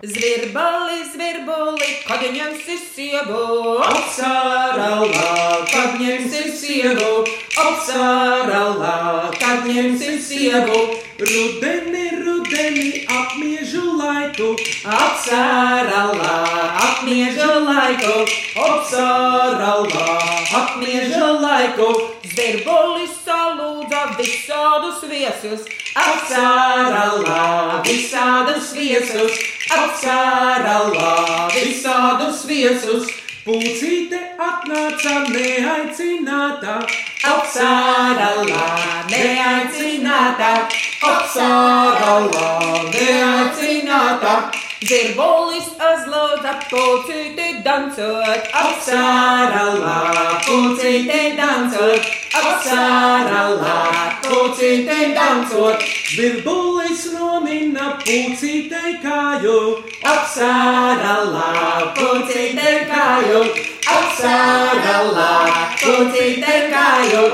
Zvirbali, zvirbali, kad ņemsi sievu, apsāralā, kad ņemsi sievu, apsāralā, kad ņemsi sievu. Rudeni, rudeni, apmiežu laiku, apsāralā, apmiežu laiku, apsāralā, apmiežu laiku. Zvirbali salūdza visādus viesus, apsāralā, visādus viesus, apsāralā, visādus viesus. Pūcīte atnāca neaicināta, apsāralā, neaicināta, apsāralā, neaicināta. Zirbolis azlūdza pūcīti dancot, apsāralā, pūcīti dancot, apsāralā, pūcīti dancot. Zirbolis nomina pūcītei kāju, apsāralā, pūcītei kāju, apsāralā, pūcītei kāju.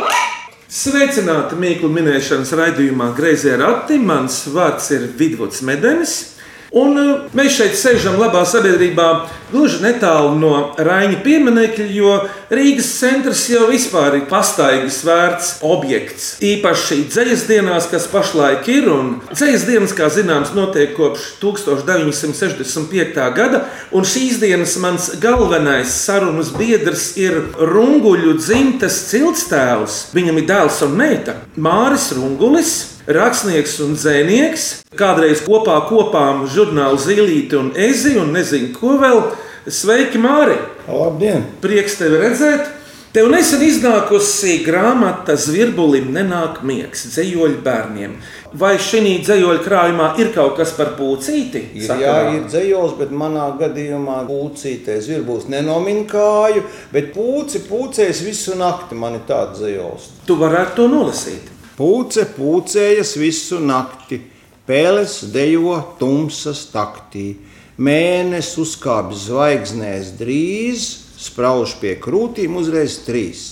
Sveicināti Mīklu minēšanas raidījumā Greizē Rati. Mans vārds ir Vidvuds Medenis. Un uh, mēs šeit sēžam labā sabiedrībā, gluži netālu no Raņa pieminiekļa, jo Rīgas centrs jau vispār ir pastaigas vērts objekts. Īpaši dzīslas dienās, kas pašlaik ir, un dzīslas dienas, kā zināms, notiek kopš 1965. gada, un šīs dienas mans galvenais sarunas biedrs ir Runguļu dzimtas ciltstēvs. Viņam ir dēls un meita Māris Rungulis rakstnieks un dzēnieks, kādreiz kopā kopām žurnālu Zīlīti un Ezi un nezinu, ko vēl. Sveiki, Māri! Labdien! Prieks tevi redzēt! Tev nesen iznākusi grāmata Zvirbulim nenāk miegs dzējoļu bērniem. Vai šī dzējoļu krājumā ir kaut kas par pūcīti? Ir, jā, ir dzējos, bet manā gadījumā pūcītē zvirbūs nenomina kāju, bet pūci pūcēs visu nakti. Man ir tāds dzējos. Tu varētu to nolasīt. Pūce pūcējas visu nakti, pēles dejo tumsas taktī. Mēnesis uzkāpj zvaigznēs drīz, sprauž pie krūtīm uzreiz trīs.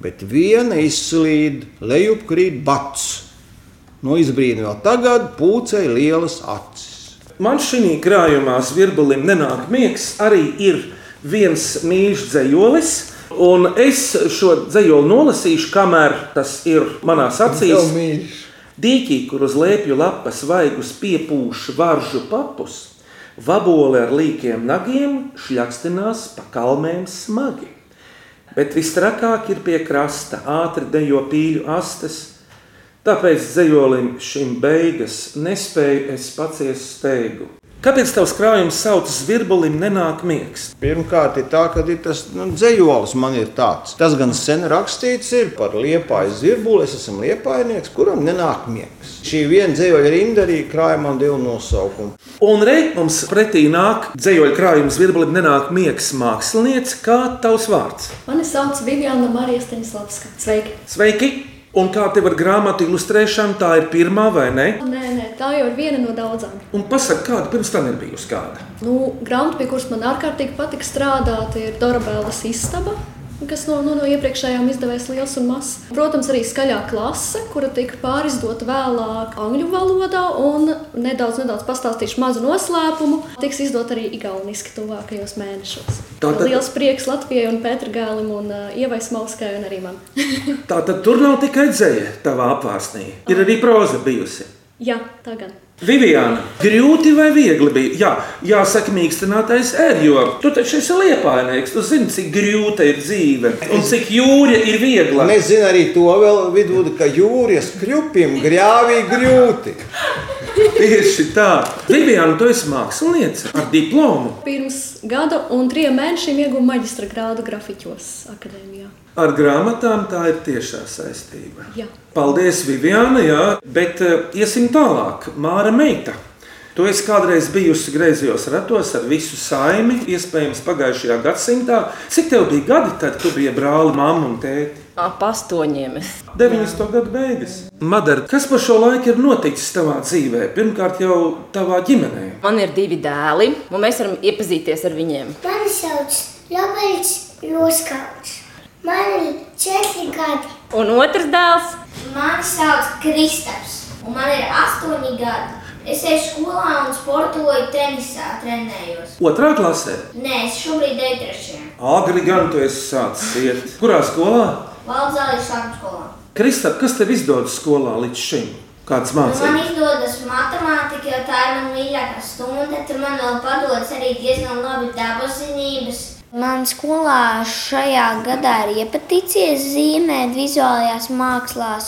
Bet viena izslīd, lejupkrīt bats. No izbrīna vēl tagad pūcei lielas acis. Man šī krājumā zvirbulim nenāk miegs arī ir viens mīļš dzējolis. Un es šo dzējoli nolasīšu, kamēr tas ir manās acīs. Dīķī, kur uz lēpju lapas vaigus piepūš varžu papus, vaboli ar līkiem nagiem šļakstinās pa kalmēm smagi. Bet visstrakāk ir pie krasta, ātri dejo pīļu astes, tāpēc dzējolim šim beigas nespēju es paciest steigu. Kāpēc tavs krājums saucas virbulim, nenāk miegs? Pirmkārt, ir tā, ka ir tas nu, dzējolis man ir tāds. Tas gan sen rakstīts ir par liepāju zirbuli. Es esmu liepainieks, kuram nenāk miegs. Šī viena dzējoļa rinda arī krājumam divu nosaukumu. Un reiz mums pretī nāk dzējoļa krājums virbulim, nenāk miegs mākslinieks. Kā tavs vārds? Mani sauc Viviana Marija Staņslavska. Sveiki! Sveiki! Un kā tev ar grāmatu ilustrēšanu, tā ir pirmā vai ne? Nē, tā jau ir viena no daudzām. Un pasaka, kāda pirms tam ir bijusi kāda? Nu, grāmata, pie kuras man ārkārtīgi patīk strādāt, ir Dorabēlas istaba. Kas no, no, no iepriekšējām izdevēs liels un mazs. Protams, arī skaļā klase, kura tika pārizdota vēlāk angļu valodā, un nedaudz, nedaudz pastāstīšu mazu noslēpumu. Tiks izdot arī igauniski tuvākajos mēnešos. Tātad... Liels prieks Latvijai un Pēteram Gālim un uh, Ievai Smalskai un arī man. Tā tad tur nav tikai dzēja tavā apvārsnī. Ir arī proza bijusi. Jā, tā gan. Viviana, grūti vai viegli bija? Jā, jāsaka, mīkstinātais ir, jo tu taču esi liepainieks. Tu zini, cik grūta ir dzīve un cik jūra ir viegla. Es zinu arī to vēl vidū, ka jūras kļupim grāvī grūti. Tieši tā. Viviana, tu esi māksliniece ar diplomu. Pirms gada un trim mēnešiem ieguvu maģistra grādu grafiķos akadēmijā. Ar grāmatām tā ir tiešā saistība. Jā. Paldies, Viviana, jā, bet uh, iesim tālāk. Māra meita. Tu esi kādreiz bijusi griezījos ratos ar visu saimi, iespējams, pagājušajā gadsimtā. Cik tev bija gadi, tad tu biji brāli, mamma un tēti? Ap astoņiem. 90. gadu beigas. Madara, kas par šo laiku ir noticis tavā dzīvē? Pirmkārt, jau tavā ģimenē. Man ir divi dēli, un mēs varam iepazīties ar viņiem. Mani sauc Roberts Loskauts. Man ir četri gadi. Un otrs dēls Mani sauc Kristaps, un man ir astoņi gadi. Es eju skolā un sportoju tenisā, trenējos. Otrā klasē. Nē, es šobrīd eju trešajā. Agri gan tu esi sācis iet. Kurā skolā? Valdzālī sākuma skolā. Kristap, kas tev izdodas skolā līdz šim? Kāds Nu, man izdodas matemātika, jo tā ir mana mīļākā stunda. Tur man vēl padodas arī diezgan labi dabas zinības. Man skolā šajā gadā ir iepatīcies zīmēt vizuālajās mākslās.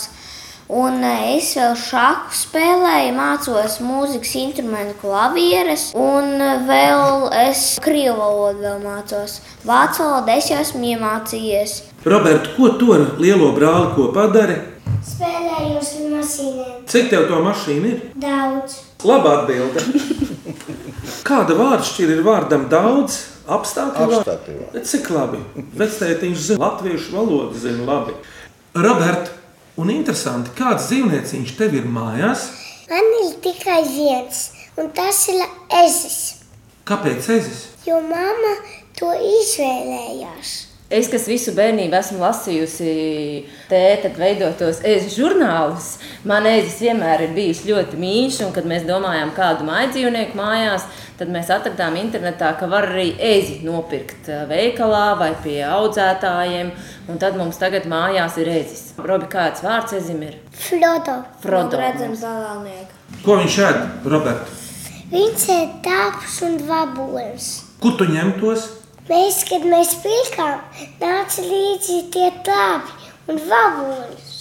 Un eh, es vēl šādu spēlēju, mācos mūzikas instrumentu klavieres, un eh, vēl es krievu valodu vēl mācos. Vācu valodu es jau esmu iemācījies. Robert, ko tu ar lielo brāli kopā dari? Spēlējos ar mašīnām. Cik tev to mašīnu ir? Daudz. Laba atbilde. Kāda vārda šķir ir vārdam daudz? Bet Cik labi. Vectētiņš zina, latviešu valodu zina labi. Robert, un interesanti, kāds dzīvnieciņš tev ir mājās? Man ir tikai viens, un tas ir ezis. Kāpēc ezis? Jo mamma to izvēlējās. Es, kas visu bērnību esmu lasījusi tēta veidotos ēzis žurnālus, man ēzis vienmēr ir bijis ļoti mīļš. un Kad mēs domājām, kādu māju dzīvnieku mājās, tad mēs atradām internetā, ka var arī ēzi nopirkt eh, veikalā vai pie audzētājiem. un Tad mums tagad mājās ir ēzis. Robi, kāds vārds ezim ir? Frodo. Frodo. Redzams, balānieks. Ko viņš ēd, Robert? Viņš ir tāps un vabols. Kur tu ņem tos? Mēs, kad mēs pirkām, nāca līdzi tie tāpi un vabolis.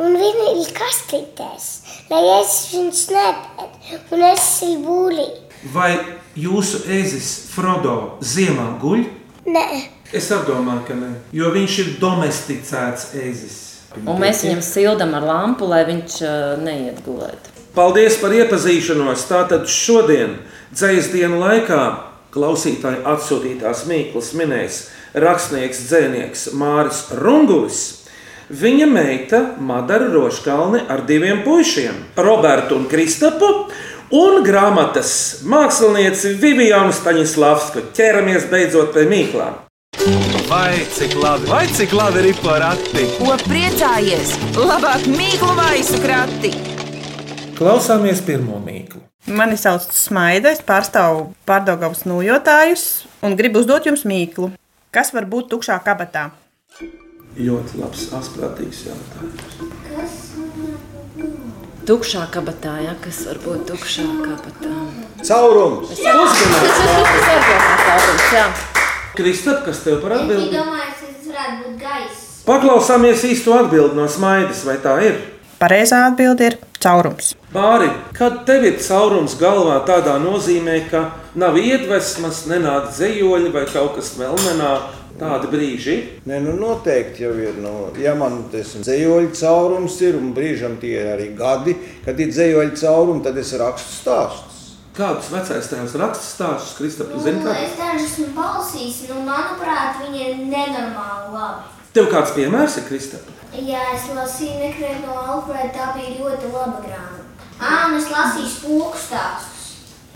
Un viņi ir kastītēs, lai es viņus nepēdu, un es esmu būlī. Vai jūsu ezis Frodo ziemā guļ? Nē, Es domāju, ka nē, jo viņš ir domesticēts ezis. Un mēs viņam sildām ar lampu, lai viņš uh, neiet gulēt. Paldies par iepazīšanos. Tātad šodien, dzīslu dienu laikā, klausītāji atsūtītās mīklas minēs rakstnieks dzēnieks Māris Rungulis. Viņa meita Madara Roškalne ar diviem puišiem, Robertu un Kristapu, un grāmatas mākslinieci Vivianu Staņislavsku. Ķeramies beidzot pie mīklām. Vai cik labi, vai cik labi ir porakti? Ko priecājies? Labāk mīklu maisu krati! Klausāmies pirmo mīklu. Mani sauc Smaida, es pārstāvu pārdaugavas nojotājus un gribu uzdot jums mīklu. Kas var būt tukšā kabatā? Ļoti labs, asprātīgs jautājums. Tukšā kabatā, ja, kas var būt tukšā kabatā. Caurums! Kristap, kas tev par es atbildību? domāju, tas varētu būt gaiss. Paklausāmies īsto atbildi no smaidas, vai tā ir? Pareizā atbilde ir caurums. Māri, kad tev ir caurums galvā tādā nozīmē, ka nav iedvesmas, nenāk dzējoļi vai kaut kas vēl nenāk, tādi brīži. Nē, nu noteikti jau ir. Nu, ja man tas dzīsļu caurums ir, un brīžam tie ir arī gadi, kad ir dzīsļu caurums, tad es rakstu stāstus. Kādus vecais tēvs raksta stāstus, Kristap, Nu, zini, kā? es dažus esmu balsījis, nu, manuprāt, viņi ir nenormāli labi. Tev kāds piemērs ir, Kristap? Jā, es lasīju nekrēt no Alfrēda, tā bija ļoti laba grāmata. Ā, un es lasīju spūku stāstus.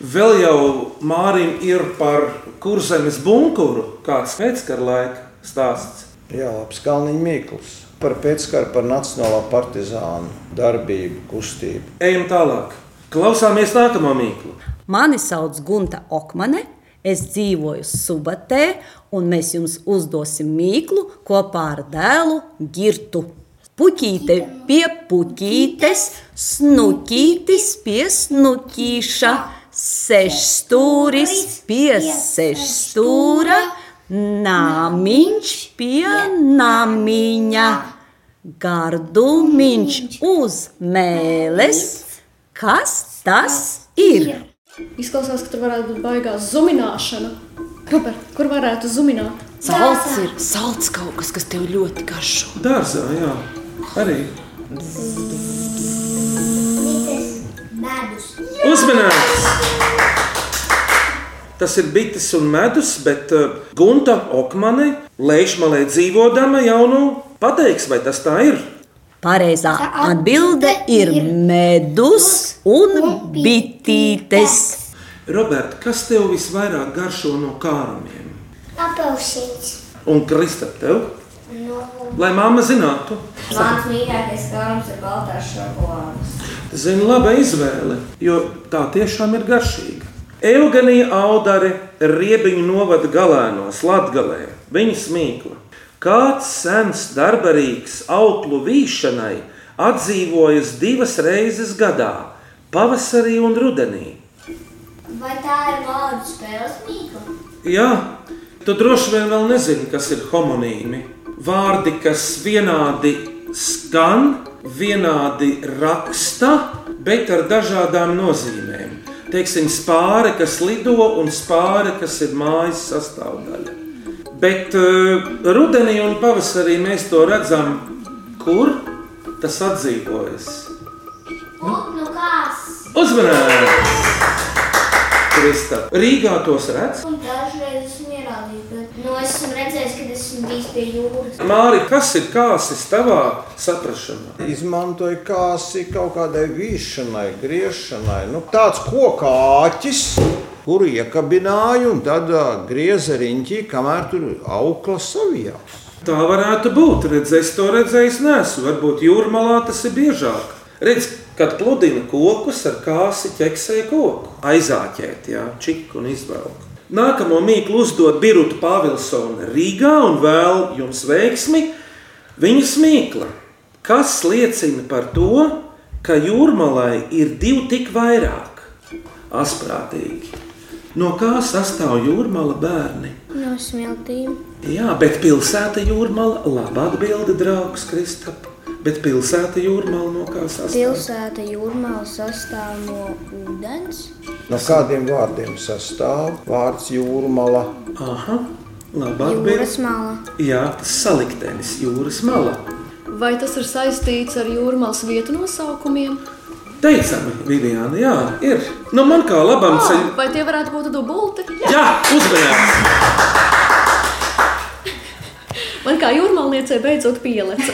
Vēl jau Mārim ir par kurzemes bunkuru kāds pēckara laika stāsts. Jā, labs Kalniņa Mikls. Par pēckaru, par nacionālā partizānu darbību, kustību. Ejam tālāk. Klausāmies nākamo mīklu. Mani sauc Gunta Okmane, es dzīvoju Subatē, un mēs jums uzdosim mīklu kopā ar dēlu Girtu. Puķīte pie puķītes, snukītis pie snukīša, sešstūris pie sešstūra, nāmiņš pie nāmiņa, gardumiņš uz mēles. Kas tas ir? Izklausās, ka tur varētu būt baigās zumināšana. Robert, kur varētu zumināt? Salds ir salds kaut kas, kas tev ļoti garšo. Dārzā, jā, arī. Uzmanīgs! Tas ir bites un medus, bet uh, Gunta Okmane lēšmalē dzīvodama jau nu pateiks, vai tas tā ir? Pareizā atbilde ir medus un bitītes. Roberta, kas tev visvairāk garšo no kārumiem? Apelsīns. Un Krista, tev? No. Lai mamma zinātu, Mans mīļākais kārums ir baltās šokolādes. zina laba izvēle, jo tā tiešām ir garšīga. Eugenija Audare riebiņu novada galēnos Latgalē, viņa smīkla. Kāds sens darbarīgs auklu vīšanai atdzīvojas divas reizes gadā - pavasarī un rudenī. Vai tā ir vārdu spēles mīkla? Jā, tu droši vien vēl nezini, kas ir homonīmi. Vārdi, kas vienādi skan, vienādi raksta, bet ar dažādām nozīmēm. Teiksim, spāre, kas lido, un spāre, kas ir mājas sastāvdaļa. Bet uh, rudenī un pavasarī mēs to redzam, kur tas atdzīvojas. Nu kas? Uzmanīgi! Krista, Rīgā tos redz. Un dažreiz esmu ierādījis, bet nu, esmu redzējis, kad esmu bijis pie jūras. Māri, kas ir kāsis tavā saprašanā? Izmantoja kāsi kaut kādai vīšanai, griešanai. Nu, tāds kokā āķis, kuru iekabināja un tad grieza riņķī, kamēr tur aukla savijās. Tā varētu būt. Redz, es to redzējis, nesu. Varbūt jūrmalā tas ir biežāk. Redz, kad pludina kokus ar kāsi ķeksēju koku. Aizāķēt, jā, čiku un izvelku. Nākamo mīklu uzdod Birta Pāvilsona Rīgā un vēl jums veiksmi. Viņas mīkla, kas liecina par to, ka jūrmalai ir divi tik vairāk. Asprātīgi. No kā sastāv jūrmala bērni? No smiltīm. Jā, bet pilsēta jūrmala laba atbilde, draugs Kristap. Bet pilsēta jūrmala no kā sastāv? Pilsēta jūrmāla sastāv no ūdens. No kādiem vārdiem sastāv vārds jūrmala? Aha, laba atbilde. Jūras mala. Jā, tas saliktenis jūras mala. Vai tas ir saistīts ar jūrmālas vietu nosaukumiem? Teicami, Viviana, jā, ir. Nu, man kā labam Oh, ceļam. vai tie varētu būt dubulti? Jā, uzmanīgi! Man kā jūrmālniecei beidzot pieleca.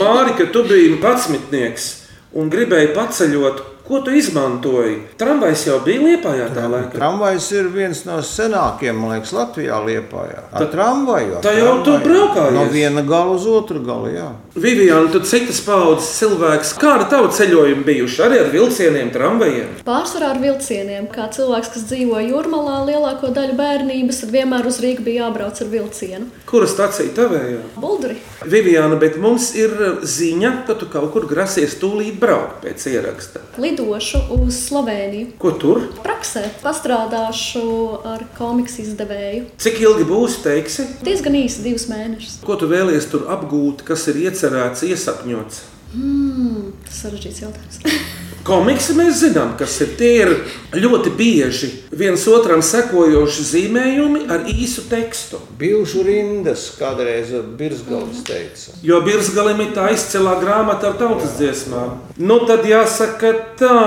Māri, ka tu biji patsmitnieks un gribēji paceļot, ko tu izmantoji? Tramvajs jau bija liepājā tā laikā. Tramvajs ir viens no senākajiem, man liekas, Latvijā liepājā. Ar tramvaju. ar tā jau tu tramvaju. braukājies. No viena gala uz otru galu, jā. Viviana, tu citas paudzes cilvēks, kāda tava ceļojuma bijuši arī ar vilcieniem, tramvajiem? Pārsvarā ar vilcieniem. Kā cilvēks, kas dzīvo jūrmalā, lielāko daļu bērnības, tad vienmēr uz Rīgu bija jābrauc ar vilcienu. Kura stācija tavējā? Buldri. Viviana, bet mums ir ziņa, ka tu kaut kur grasies tūlīt braukt pēc ieraksta. Lidošu uz Sloveniju. Ko tur? Praksē pastrādāšu ar komiksu izdevēju. Cik ilgi būs, teiksi? Diezgan īsi, divus mēnešus. Ko tu vēlies tur apgūt, kas ir iecerēts, iesapņots? Mm, tas ir sarežģīts jautājums. Komiksi mēs zinām, kas ir. Tie ir ļoti bieži viens otram sekojoši zīmējumi ar īsu tekstu. Bilžu rindas kādreiz Birzgals teica. Jo Birzgalim ir tā izcilā grāmata ar tautas dziesmām. Nu, tad jāsaka tā.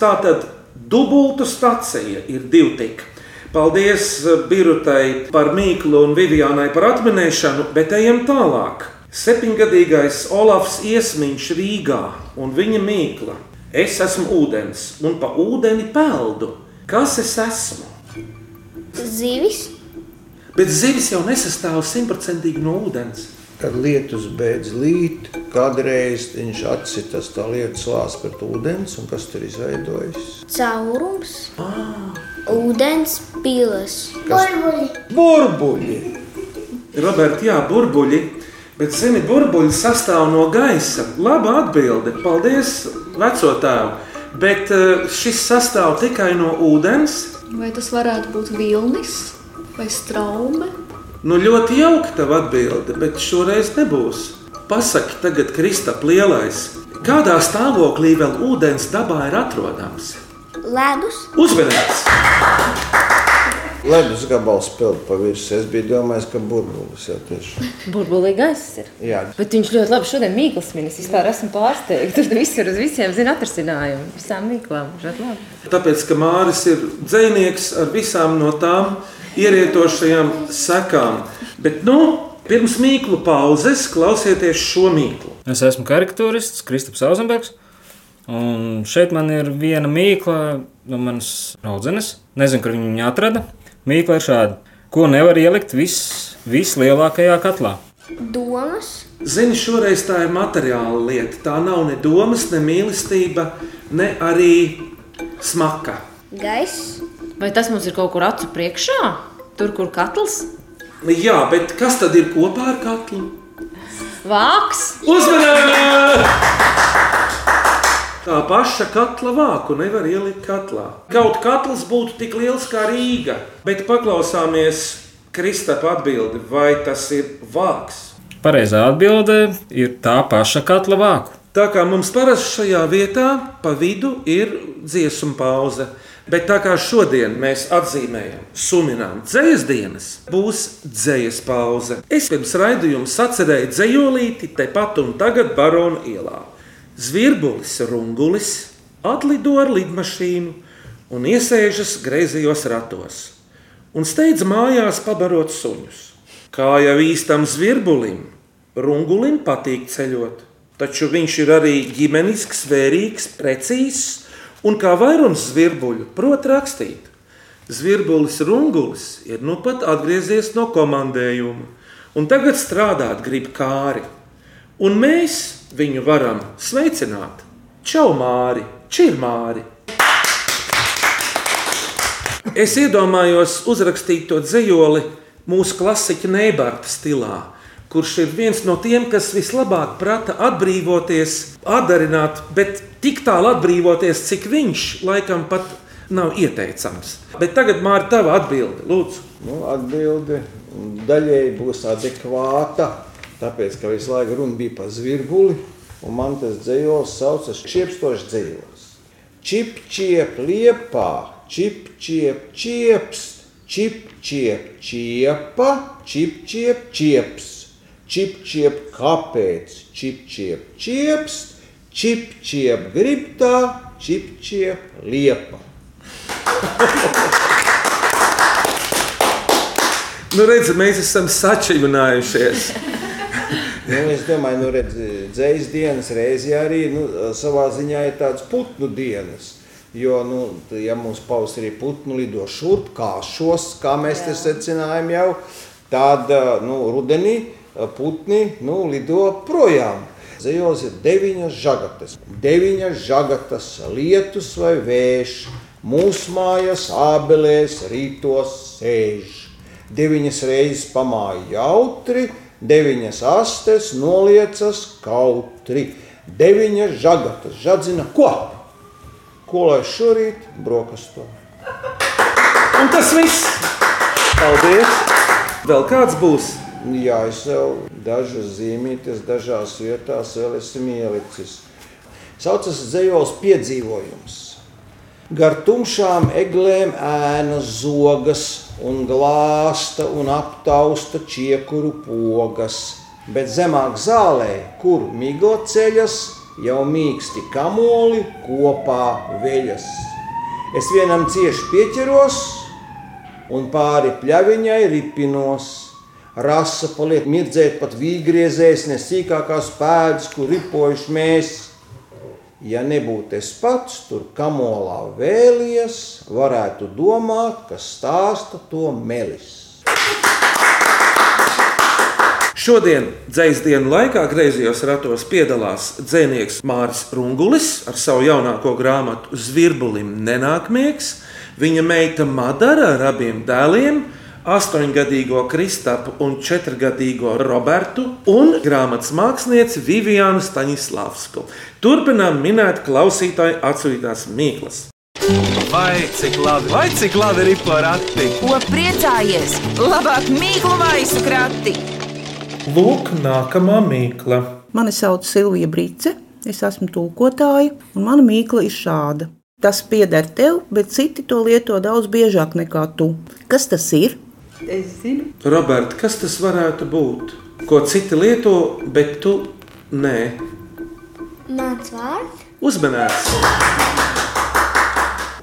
Tā tad dubultu stacija ir divi tik. Paldies Birutai par mīklu un Vivianai par atminēšanu, bet ejam tālāk. Septiņgadīgais Olafs Iesmiņš Rīgā un viņa mīkla. Es esmu ūdens un pa ūdeni peldu. Kas es esmu? Zivis. Bet zivis jau nesastāv simtprocentīgi no ūdens. Kad lietus beidz līt, kādreiz viņš atsitas tā lietus lās pret ūdens, un kas tur izveidojas? Caurums. Ūdens pilas. Burbuļi. Burbuļi! Roberts, jā, burbuļi. Bet, zini, burbuļi sastāv no gaisa. Laba atbilde. Paldies, veco tēvu. Bet eh, šis sastāv tikai no ūdens. Vai tas varētu būt vilnis vai straume? Nu, ļoti jauka tava atbilde, bet šoreiz nebūs. Pasaki, tagad Kristap lielais. Kādā stāvoklī vēl ūdens dabā ir atrodams? Ledus. Uzmanīgs! Ledus gabals pild pa virsmu. Es biju domājis, ka burbulis jau tieši. Burbulī gaiss ir. Jā, Bet viņš ļoti labi šodien mīklas minis. Vispār esmu pārsteigts. Tur visur uz visiem zina atrisinājumu. Visām mīklām. Ļoti labi. Tāpēc, ka Māris ir dzinieks ar visām no tām ierietošajām sekām. Bet, nu, Pirms mīklu pauzes klausieties šo mīklu. Es esmu karikatūrists Kristaps Auzenbergs. Un šeit man ir viena mīkla no manas draudzenes. Nezinu, kur viņa viņu atrada. Mīkla ir šāda. Ko nevar ielikt vis, vislielākajā katlā? Domas. Zini, šoreiz tā ir materiāla lieta. Tā nav ne domas, ne mīlestība, ne arī smaka. Gaiss. Vai tas mums ir kaut kur acu priekšā? Tur, kur katls? Jā, bet kas tad ir kopā ar katlu? Vāks! Uzmanīgi! Tā paša katla vāku nevar ielikt katlā. Kaut katls būtu tik liels kā Rīga, bet paklausāmies Kristapa atbildi, vai tas ir vāks. Pareizā atbilde ir tā paša katla vāku. Tā kā mums parasti šajā vietā pa vidu ir dziesmu pauze, bet tā kā šodien mēs atzīmējam, suminām dzējas dienas, būs dzējas pauze. Es pirms raidījuma sacerēju dzējolīti tepat un tagad Barona ielā. Zvirbulis rungulis atlido ar lidmašīnu un iesēžas greizajos ratos un steidz mājās pabarot suņus. Kā jau īstam zvirbulim, rungulim patīk ceļot, taču viņš ir arī ģimenisks, vērīgs, precīzs un kā vairums zvirbuļu prot rakstīt. Zvirbulis rungulis ir nu pat atgriezies no komandējuma un tagad strādāt grib kāri. Un mēs viņu varam sveicināt. Čau, Māri, Čirmāri! Es iedomājos uzrakstīt to dzējoli mūsu klasiķa Neibarta stilā, kurš ir viens no tiem, kas vislabāk prata atbrīvoties, atdarināt, bet tik tālu atbrīvoties, cik viņš laikam pat nav ieteicams. Bet tagad, Mārta, tava atbilde, lūdzu. Nu, atbilde daļēji būs adekvāta, tāpēc, ka visu laiku runa bija par zvirbuli, un man tas dzējos saucas čiepstošs dzējos. Čip, čiep, liepā, čip, čiep, čiepst, čip, čiep, čiepa, čip, čiep, čieps, čip, čiep, kāpēc, čip, čiep, čiepst, čip, čiep, gribtā, čip, čiep, liepa. Nu, redz, mēs esam sačivinājušies. Nu, es domāju, nu, redz, dzējas dienas reizē arī nu, savā ziņā ir tāds putnu dienas. Jo, nu, ja mums pavasarī putnu lido šurp, kā šos, kā mēs te secinājām jau, tad nu, rudenī putni nu, lido projām. Zejos ir deviņas žagatas. Deviņas žagatas lietus vai vējš. Mūsu mājas ābelēs rītos sēž. Deviņas reizes pamāja jautri, deviņas astes noliecas kautri. Deviņas žagatas žadzina ko? Ko lai šorīt brokasto? Un tas viss! Paldies! Vēl kāds būs? Jā, es jau dažas zīmītes, dažās vietās vēl esmu ielicis. Saucas dzējols piedzīvojums. Gar tumšām eglēm ēna zogas un glāsta un aptausta čiekuru pogas, bet zemāk zālē, kur migla ceļas, jau mīksti kamoli kopā veļas. Es vienam cieši pieķeros un pāri pļaviņai ripinos. Rasa paliek mirdzēt pat vīgriezēs, ne sīkākās pēdas, kur ripojuši mēs. Ja nebūtu es pats tur kamolā vēlies, varētu domāt, ka stāsta to melis. Šodien dzīslu dienu laikā griezījos ratos piedalās dzinieks Mārcis Rungulis ar savu jaunāko grāmatu Zvirbulim nenākmiegs, viņa meita Madara ar abiem dēliem, astoņgadīgo Kristapu un četrgadīgo Robertu un grāmatas mākslinieci Vivianu Staņislavsku. Turpinām minēt klausītāju atsūtītās mīklas. Vai cik labi, vai cik labi ir porakti? Ko priecājies? Labāk mīklu maisu krati! Lūk, nākamā mīkla. Mani sauc Silvija Brīce, es esmu tūkotāja, un mana mīkla ir šāda. Tas pieder tev, bet citi to lieto daudz biežāk nekā tu. Kas tas ir? Es zinu. Roberta, kas tas varētu būt? Ko citi lieto, bet tu nē. Mans vārds. Uzmanīts!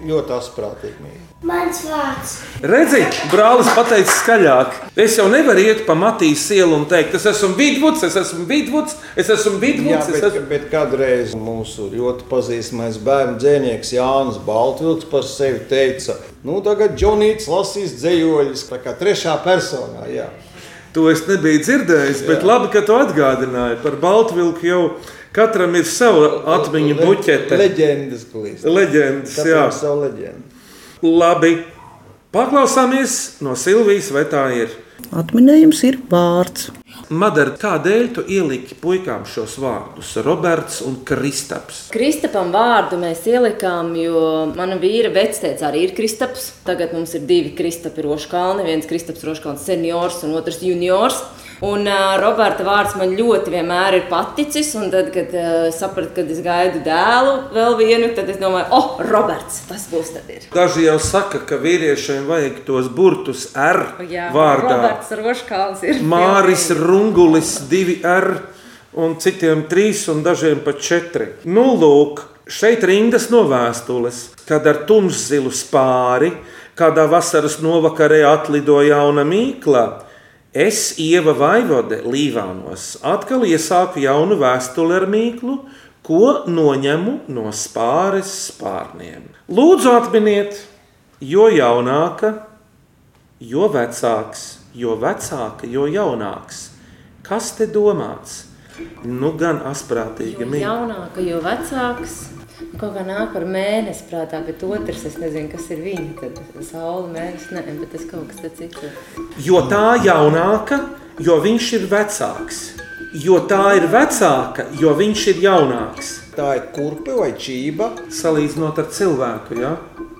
Ļoti asprātīgi. Mans vārds. Redzi, brālis pateica skaļāk. Es jau nevaru iet pa Matīs ielu un teikt, es esmu vidvuds, es esmu vidvuds, es esmu Jā, vidvuds. es bet, esmu... bet kādreiz mūsu ļoti pazīstamais bērnu dzinieks Jānis Baltvilks par sevi teica, nu tagad Džonīts lasīs dzējoļus, tā kā trešā personā. Jā. To es nebiju dzirdējis, bet labi, ka tu atgādināji par Baltvilku. Jau katram ir sava atmiņu Le- buķete. Leģendas klīst. Leģendas, Katram jā. savu leģendu. Labi. Paklausāmies no Silvijas, vai tā ir. Atminējums ir vārds. Madara, kādēļ tu ieliki puikām šos vārdus - Roberts un Kristaps? Kristapam vārdu mēs ielikām, jo mana vīra vectēca arī ir Kristaps. Tagad mums ir divi Kristapi Roškalni, viens Kristaps Roškalns seniors un otrs juniors. Un uh, Roberta vārds man ļoti vienmēr ir paticis, un tad, kad uh, sapratu, kad es gaidu dēlu vēl vienu, tad es domāju, oh, Roberts, tas būs tad ir. Daži jau saka, ka vīriešiem vajag tos burtus R Jā, vārdā. Roberts Roškalns ir. Māris pilnīgi. Rungulis, divi R, un citiem trīs, un dažiem pat četri. Nu, lūk, šeit rindas no vēstules, kad ar tumšzilu spāri kādā vasaras novakarē atlidoja jauna mīkla. Es, Ieva Vaivode, Līvānos, atkal iesāku jaunu vēstuli ar mīklu, ko noņemu no spāres spārniem. Lūdzu, atminiet, jo jaunāka, jo vecāks, jo vecāka, jo jaunāks. Kas te domāts? Nu, gan asprātīga Jo mīkla. jaunāka, jo vecāks. Kaut kā nāk par mēnesi prātā, bet otrs, es nezinu, kas ir viņa. Tad saule, mēnesis, nē, bet tas kaut kas tāds cits. Jo tā jaunāka, jo viņš ir vecāks. Jo tā ir vecāka, jo viņš ir jaunāks. Tā ir kurpe vai čība? Salīdzinot ar cilvēku, ja?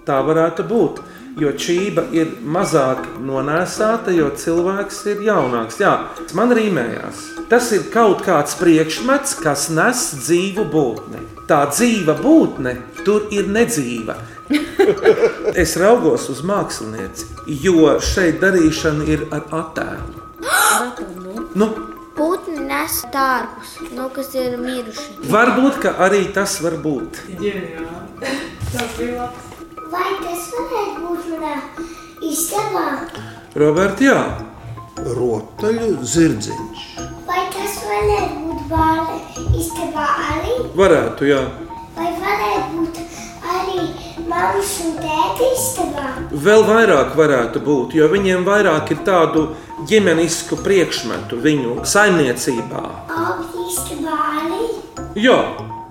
tā varētu būt. Jo čība ir mazāk nonēsāta, jo cilvēks ir jaunāks. Jā, man rīmējās. Tas ir kaut kāds priekšmets, kas nes dzīvu būtni. Tā dzīva būtne tur ir nedzīva. Es raugos uz mākslinieci, jo šeit darīšana ir ar attēlu. Nu, Putni nes tārpus, nu, kas ir miruši. varbūt ka arī tas var būt. Vai tas varētu būt manā istabā? Robert, jā, Rotaļu zirdziņš. Vai tas varētu būt bāle istabā arī? varētu, jā. Vai varētu būt arī mammas un tēta istabā? Vēl vairāk varētu būt, jo viņiem vairāk ir tādu ģimenisku priekšmetu viņu saimniecībā. Abi istabā arī? Jā,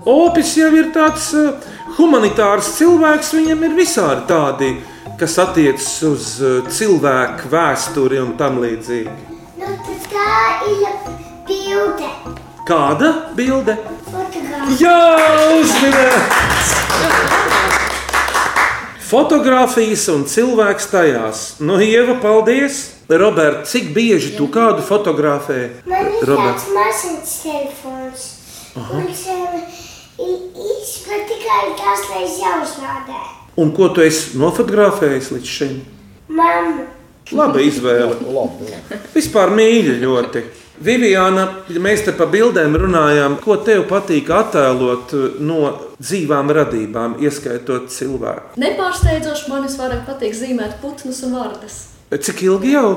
Opis jau ir tāds uh, humanitārs cilvēks, viņam ir visādi tādi, kas attiecas uz uh, cilvēku vēsturi un tam līdzīgi. Nu, tā ir bilde. Kāda bilde? Fotogrāfija. Jā, uzmanīgs! Fotogrāfijas un cilvēks tajās. Nu, Ieva, paldies! Roberts, cik bieži tu kādu fotografē? Man ir Roberts. tāds maziņš telefons. Kurš izprat tikai tās, lai jāuzrādē. Un ko tu esi nofotografējis līdz šim? Mamma. Laba izvēle. Labi. Vispār mīļa ļoti. Viviana, ja mēs te pa bildēm runājām, ko tev patīk attēlot uh, no dzīvām radībām, ieskaitot cilvēku? Nepārsteidzoši man visvairāk patīk zīmēt putnus un vārdas. Cik ilgi jau?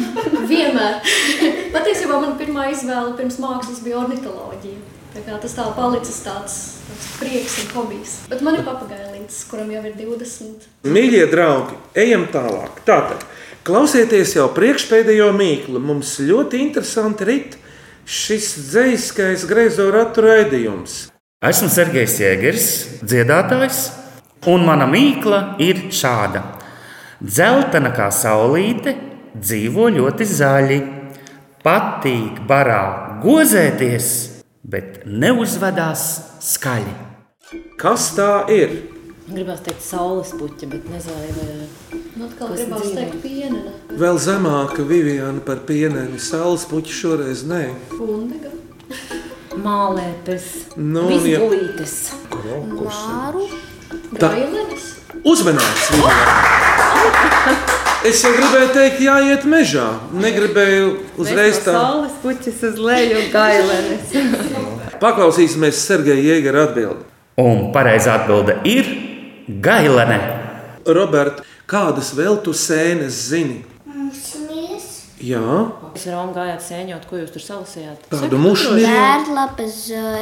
Vienmēr. Patiesībā mana pirmā izvēle pirms mākslas bija ornitoloģija. Tā kā tas tā palicis tāds, tāds prieks un hobijs. Bet man ir papagailīts, kuram jau ir 20. Mīļie draugi, ejam tālāk. Tātad, klausieties jau priekšpēdējo mīklu. Mums ļoti interesanti rit šis dzīskais greizo ratu raidījums. Esmu Sergejs Jēgers, dziedātājs, un mana mīkla ir šāda. Zeltaina kā saulīte, dzīvo ļoti zaļi, patīk barā gozēties, bet neuzvedās skaļi. Kas tā ir? Gribās teikt, saules puķa, bet nezinu, vai atkal Kas gribās teikt pienena. Vēl zemāka Viviana par pieneni. Saules puķi šoreiz nē. Fundega. mālēpes, Nu, ja- visbulītes. Māru. Tā. Gailenes. Uzmanīgs! Viviana. Es jau gribēju teikt, jāiet mežā. Negribēju uzreiz tā. Saules puķis uz leju un gailenes. Paklausīsimies Sergeja Jēgara atbildi. Un pareizā atbilde ir gailene. Roberta, kādas vēl tu sēnes zini? Musmies, Jā, Jūs ar Romu gājāt sēņot, ko jūs tur salasījāt? Tādu mušmiņu? Bērnlapes,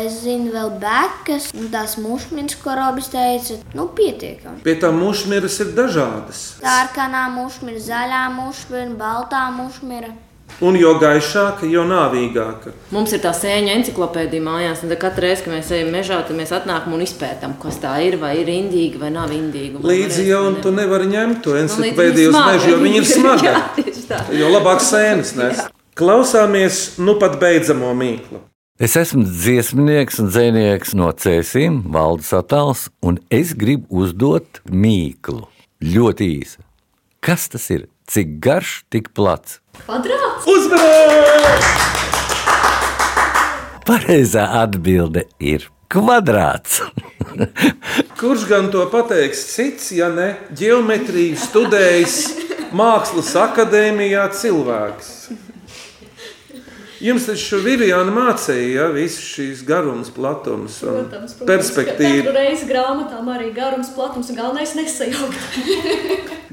es zinu vēl bekas, un tās mušmiņas, ko Robis teica, nu pietiekami. pie tām mušmiņas ir dažādas. Sārkanā mušmira, zaļā mušmira, baltā mušmira. Un jo gaišāka, jo nāvīgāka. Mums ir tā sēņa encyklopēdija mājās, katru reizi, kad mēs ejam mežā, tad mēs atnākam un izpētām, kas tā ir, vai ir indīga vai nav indīga. Līdzi jau un tu nevari ņemt to Nu, encyklopēdiju uz smaga. mežu, jo viņi ir smagi. Jo labāk sēnes nes. Klausāmies, nu pat beidzamo mīklu. Es esmu dziesmnieks un dzinieks no Cēsīm, Valdis Atāls, un es gribu uzdot mīklu. Ļoti īsi. Kas tas ir? Cik garš, tik plats? Kvadrāts! Uzmanības! Pareizā atbilde ir kvadrāts. Kurš gan to pateiks cits, ja ne ģeometriju studējis Mākslas akadēmijā cilvēks? Jums taču Viviana mācīja ja, visu šīs garums, platums un Protams, protams. perspektīvu. Katru reizi grāmatām arī garums, platums un galvenais nesajaukt.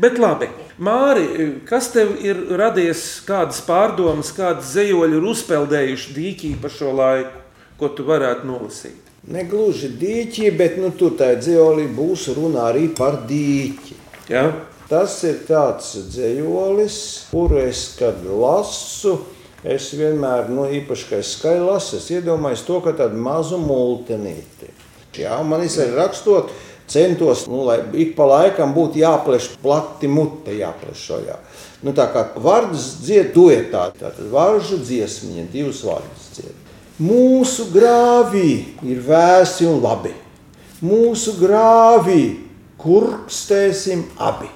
Bet labi, Māri, kas tev ir radies, kādas pārdomas, kādas zejoļi ir uzpeldējuši dīķī pa šo laiku, ko tu varētu nolasīt? Negluži dīķi, bet nu, tur tajā dzīslī būs runa arī par dīķi. Ja? Tas ir tāds dzīslis, kuru es kad lasu. Es vienmēr, nu, īpaši, kad es skaļi lasu, es iedomājos to, ka tādu mazu multinīti. Jā, man ir rakstot, centos, nu, lai ik pa laikam būtu jāplēš plati mute, jāplēš šajā. Nu, tā kā vārds dzied duetā, tātad varžu dziesmiņa, divas vārdus dzied. Mūsu grāvī ir vēsi un labi. Mūsu grāvī kurkstēsim abi.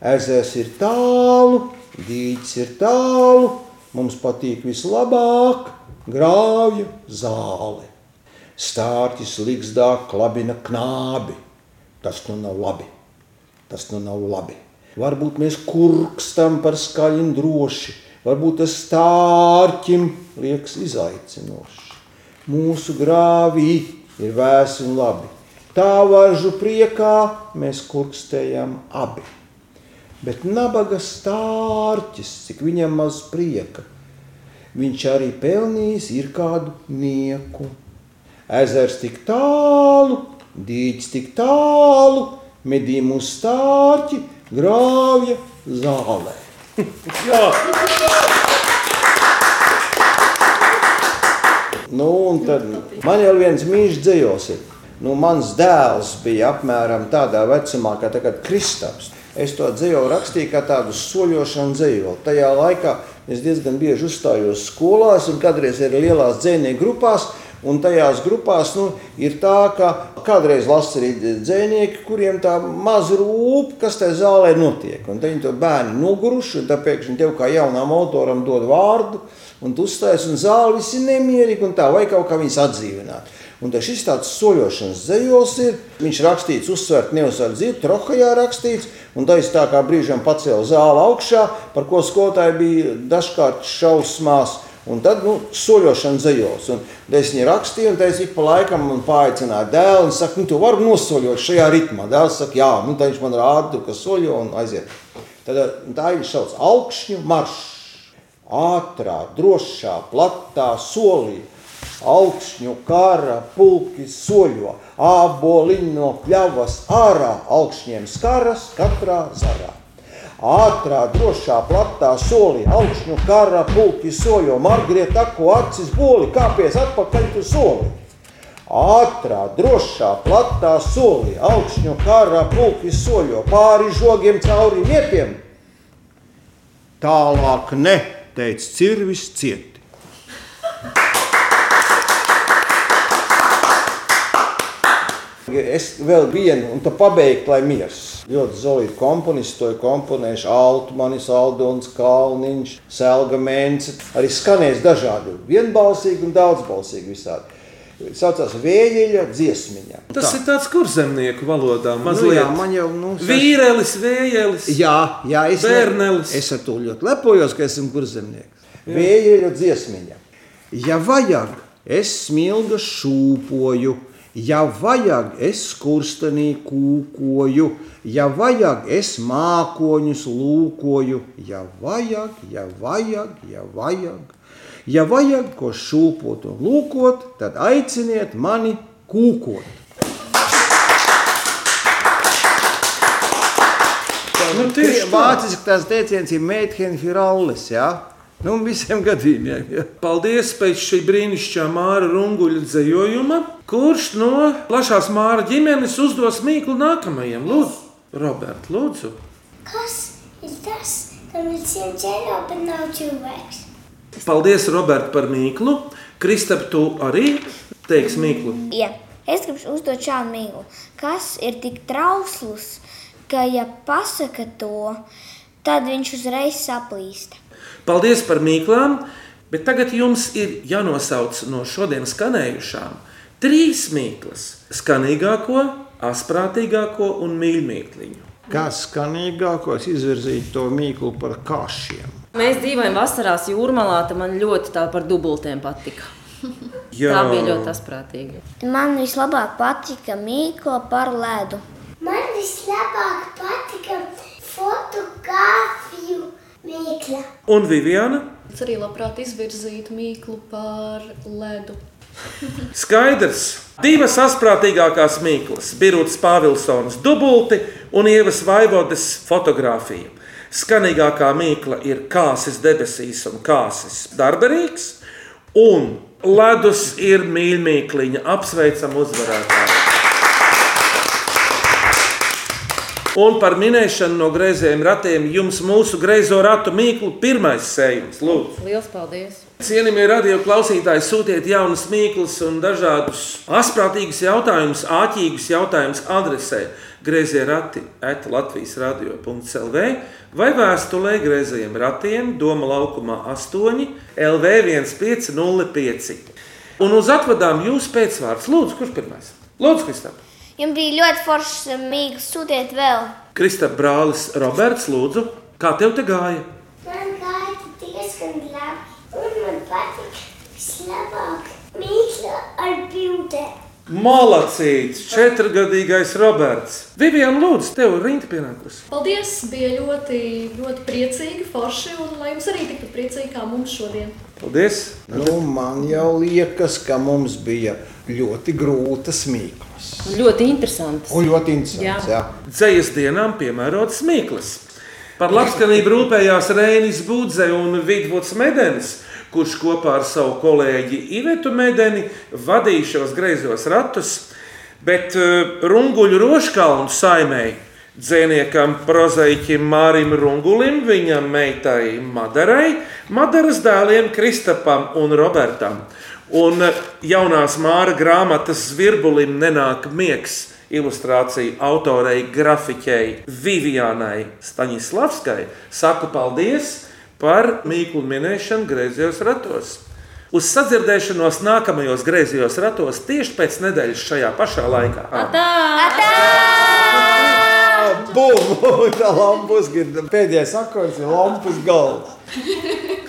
Ezers ir tālu, dīķis ir tālu, mums patīk vislabāk grāvja zāle. Stārķis līgzdā klabina knābi. Tas nu nav labi. Tas nu nav labi. Varbūt mēs kurkstam par skaļu un droši. Varbūt tas stārķim liekas izaicinoši. Mūsu grāvī ir vēsi un labi. Tā varžu priekā mēs kurkstējam abi. Bet nabaga stārķis, cik viņam maz prieka, viņš arī pelnījis ir kādu nieku. Ezers tik tālu, dīķis tik tālu, medī mūsu stārķi grāvja zālē. Jā. Nu, un tad man jau viens mīļš dzējos ir. Nu, mans dēls bija apmēram tādā vecumā, kā tagad Kristaps. Es to dzīvoju rakstīju kā tādu soļošanu dzīvoju. Tajā laikā es diezgan bieži uzstājos skolās, un kādreiz ir lielās dzīsnieku grupās. Un tajās grupās nu, ir tā, ka kādreiz lasa arī dzinieki, kuriem tā maz rūp, kas tajā zālē notiek. Un viņi to bērni noguruši, un tāpēc viņi tev kā jaunam autoram dod vārdu, un tu uzstājies, un zāle visi ir nemierīgi, un tā vajag kaut kā viņus atdzīvināt. Un tas šis tāds soļošanas dzējos ir. Viņš rakstīts, uzsvērt, neuzsvērt dzīvi, trokajā rakstīts. Un tā ir tā kā brīžam pacēla zāli augšā, par ko skolotāji bija dažkārt šausmās. Un tad, nu, soļošana dzējos. Un es viņai rakstīju, un es ik pa laikam paaicināju dēlu, un saka, nu, tu vari nosoļot šajā ritmā. Dēls saka, jā, nu, tā viņš man rāda, tu, ka soļo un aiziet. Tad tā ir šauc augšņu maršs. Ātrā, drošā, platā solī. Augšņu kara pulki soļo, āboliņi no pļavas ārā, augšņiem skaras katrā zarā. Ātrā, drošā, platā solī, augšņu kara pulki soļo, margriet ako acis boli, kāpies atpakaļ tu soli. Ātrā, drošā, platā solī, augšņu kara pulki soļo, pāri žogiem cauri niepiem. Tālāk ne, teica cirvis cieti. Es vēl vienu, un tā pabeigtu, lai miers. Ļoti zelīti komponisti to ir komponējuši. Altmanis, Aldons, Kalniņš, Selga Mēnce. Arī skanēs dažādi, vienbalsīgi un daudzbalsīgi visādi. Saucās Vēļa dziesmiņa. Tas tā. ir tāds kurzemnieku valodā. Nu, Mazliet. jā, man jau nu, Vīrelis, vējelis. Jā, jā es, Bērnelis. es ar to ļoti lepojos, ka esmu kurzemnieks. Vēļa dziesmiņa. Ja vajag, es smilga šūpoju, Ja vajag, es skurstenī kūkoju, ja vajag, es mākoņus lūkoju, ja vajag, ja vajag, ja vajag. Ja vajag ko šūpot un lūkot, tad aiciniet mani kūkot. Nu, tieši tā. Vāciski tas teiciens ir Meithen Firallis, jā? Nu, visiem gadījumiem. Jā. Paldies pēc šī brīnišķīgā māra runguļa dzējojuma, kurš no plašās māra ģimenes uzdos mīklu nākamajam. Lūdzu, Robert, lūdzu. Kas ir tas, kam ir simts eiro, bet nav cilvēks? Paldies, Robert, par mīklu. Kristap, tu arī teiksi mīklu. Jā, es gribu uzdot šādu mīklu. Kas ir tik trausls, ka, ja pasaka to, tad viņš uzreiz saplīst? Paldies par mīklām, bet tagad jums ir jānosauc no šodienas skanējušām trīs mīklas - skanīgāko, asprātīgāko un mīļākliņu. Kā skanīgākos izvirzīt to mīklu par kašiem? Mēs dzīvojam vasarās jūrmalā, tad man ļoti tā par dubultiem patika. Jā. Tā bija ļoti asprātīga. Man vislabāk patika mīkla par ledu. Man vislabāk patika fotografiju mīkla. Un Viviana? Es arī labprāt izvirzītu mīklu par ledu. Skaidrs. Divas asprātīgākās mīklas - Birūtas Pāvilsons dubulti un Ievas Vaivodas fotografija. Skanīgākā mīkla ir kāsis debesīs un kāsis darberīgs, un ledus ir mīļmīkliņa. Apsveicam uzvarētāju! Un par minēšanu no greizējiem ratiem jums mūsu greizo ratu mīklu pirmais sējums. Lūdzu! Lielas paldies! Cienījamie radio klausītāji, sūtiet jaunas mīklas un dažādus asprātīgus jautājumus, āķīgus jautājumus adresē grazējai rati at Latvijas radio.clv vai vēstulē grazējiem ratiem Doma laukumā 8 LV 1505. Un uz atvadām jūs pēcvārds. Lūdzu, kurš pirmais? Lūdzu, Kristap. Jums bija ļoti foršs mīkls, sūtiet vēl. Kristap brālis Roberts, lūdzu, kā tev te gāja? Man gāja diezgan labi, un man patika vislabāk mīkla ar bildēm. Malacīts, četrgadīgais Roberts. Vivian, lūdzu, tev rinda pienākusi. Paldies! Bija ļoti, ļoti priecīgi, forši, un lai jums arī tikpat priecīgi kā mums šodien. Paldies! Nu, man jau liekas, ka mums bija ļoti grūtas mīklas. Ļoti interesants. Un ļoti interesants. Jā. Jā. Dzējas dienām piemērotas mīklas. Par labskanību rūpējās Reinis Budze un Vidvuds Medenis, kurš kopā ar savu kolēģi Ivetu Medeni vadīja šos greizos ratus, bet uh, Runguļu Roškalnu saimēji dzēniekam prozaiķim Mārim Rungulim, viņa meitai Madarai, Madaras dēliem Kristapam un Robertam. Un eh, jaunās māra grāmatas zvirbulim nenāk miegs. Ilustrācija autorei grafiķei Vivianai Staņislavskai saku paldies par mīklu minēšanu griezījos ratos. Uz sadzirdēšanos nākamajos griezījos ratos tieši pēc nedēļas šajā pašā laikā. Bum! Tā lampas ir pēdējais sakojums, ir lampas galds.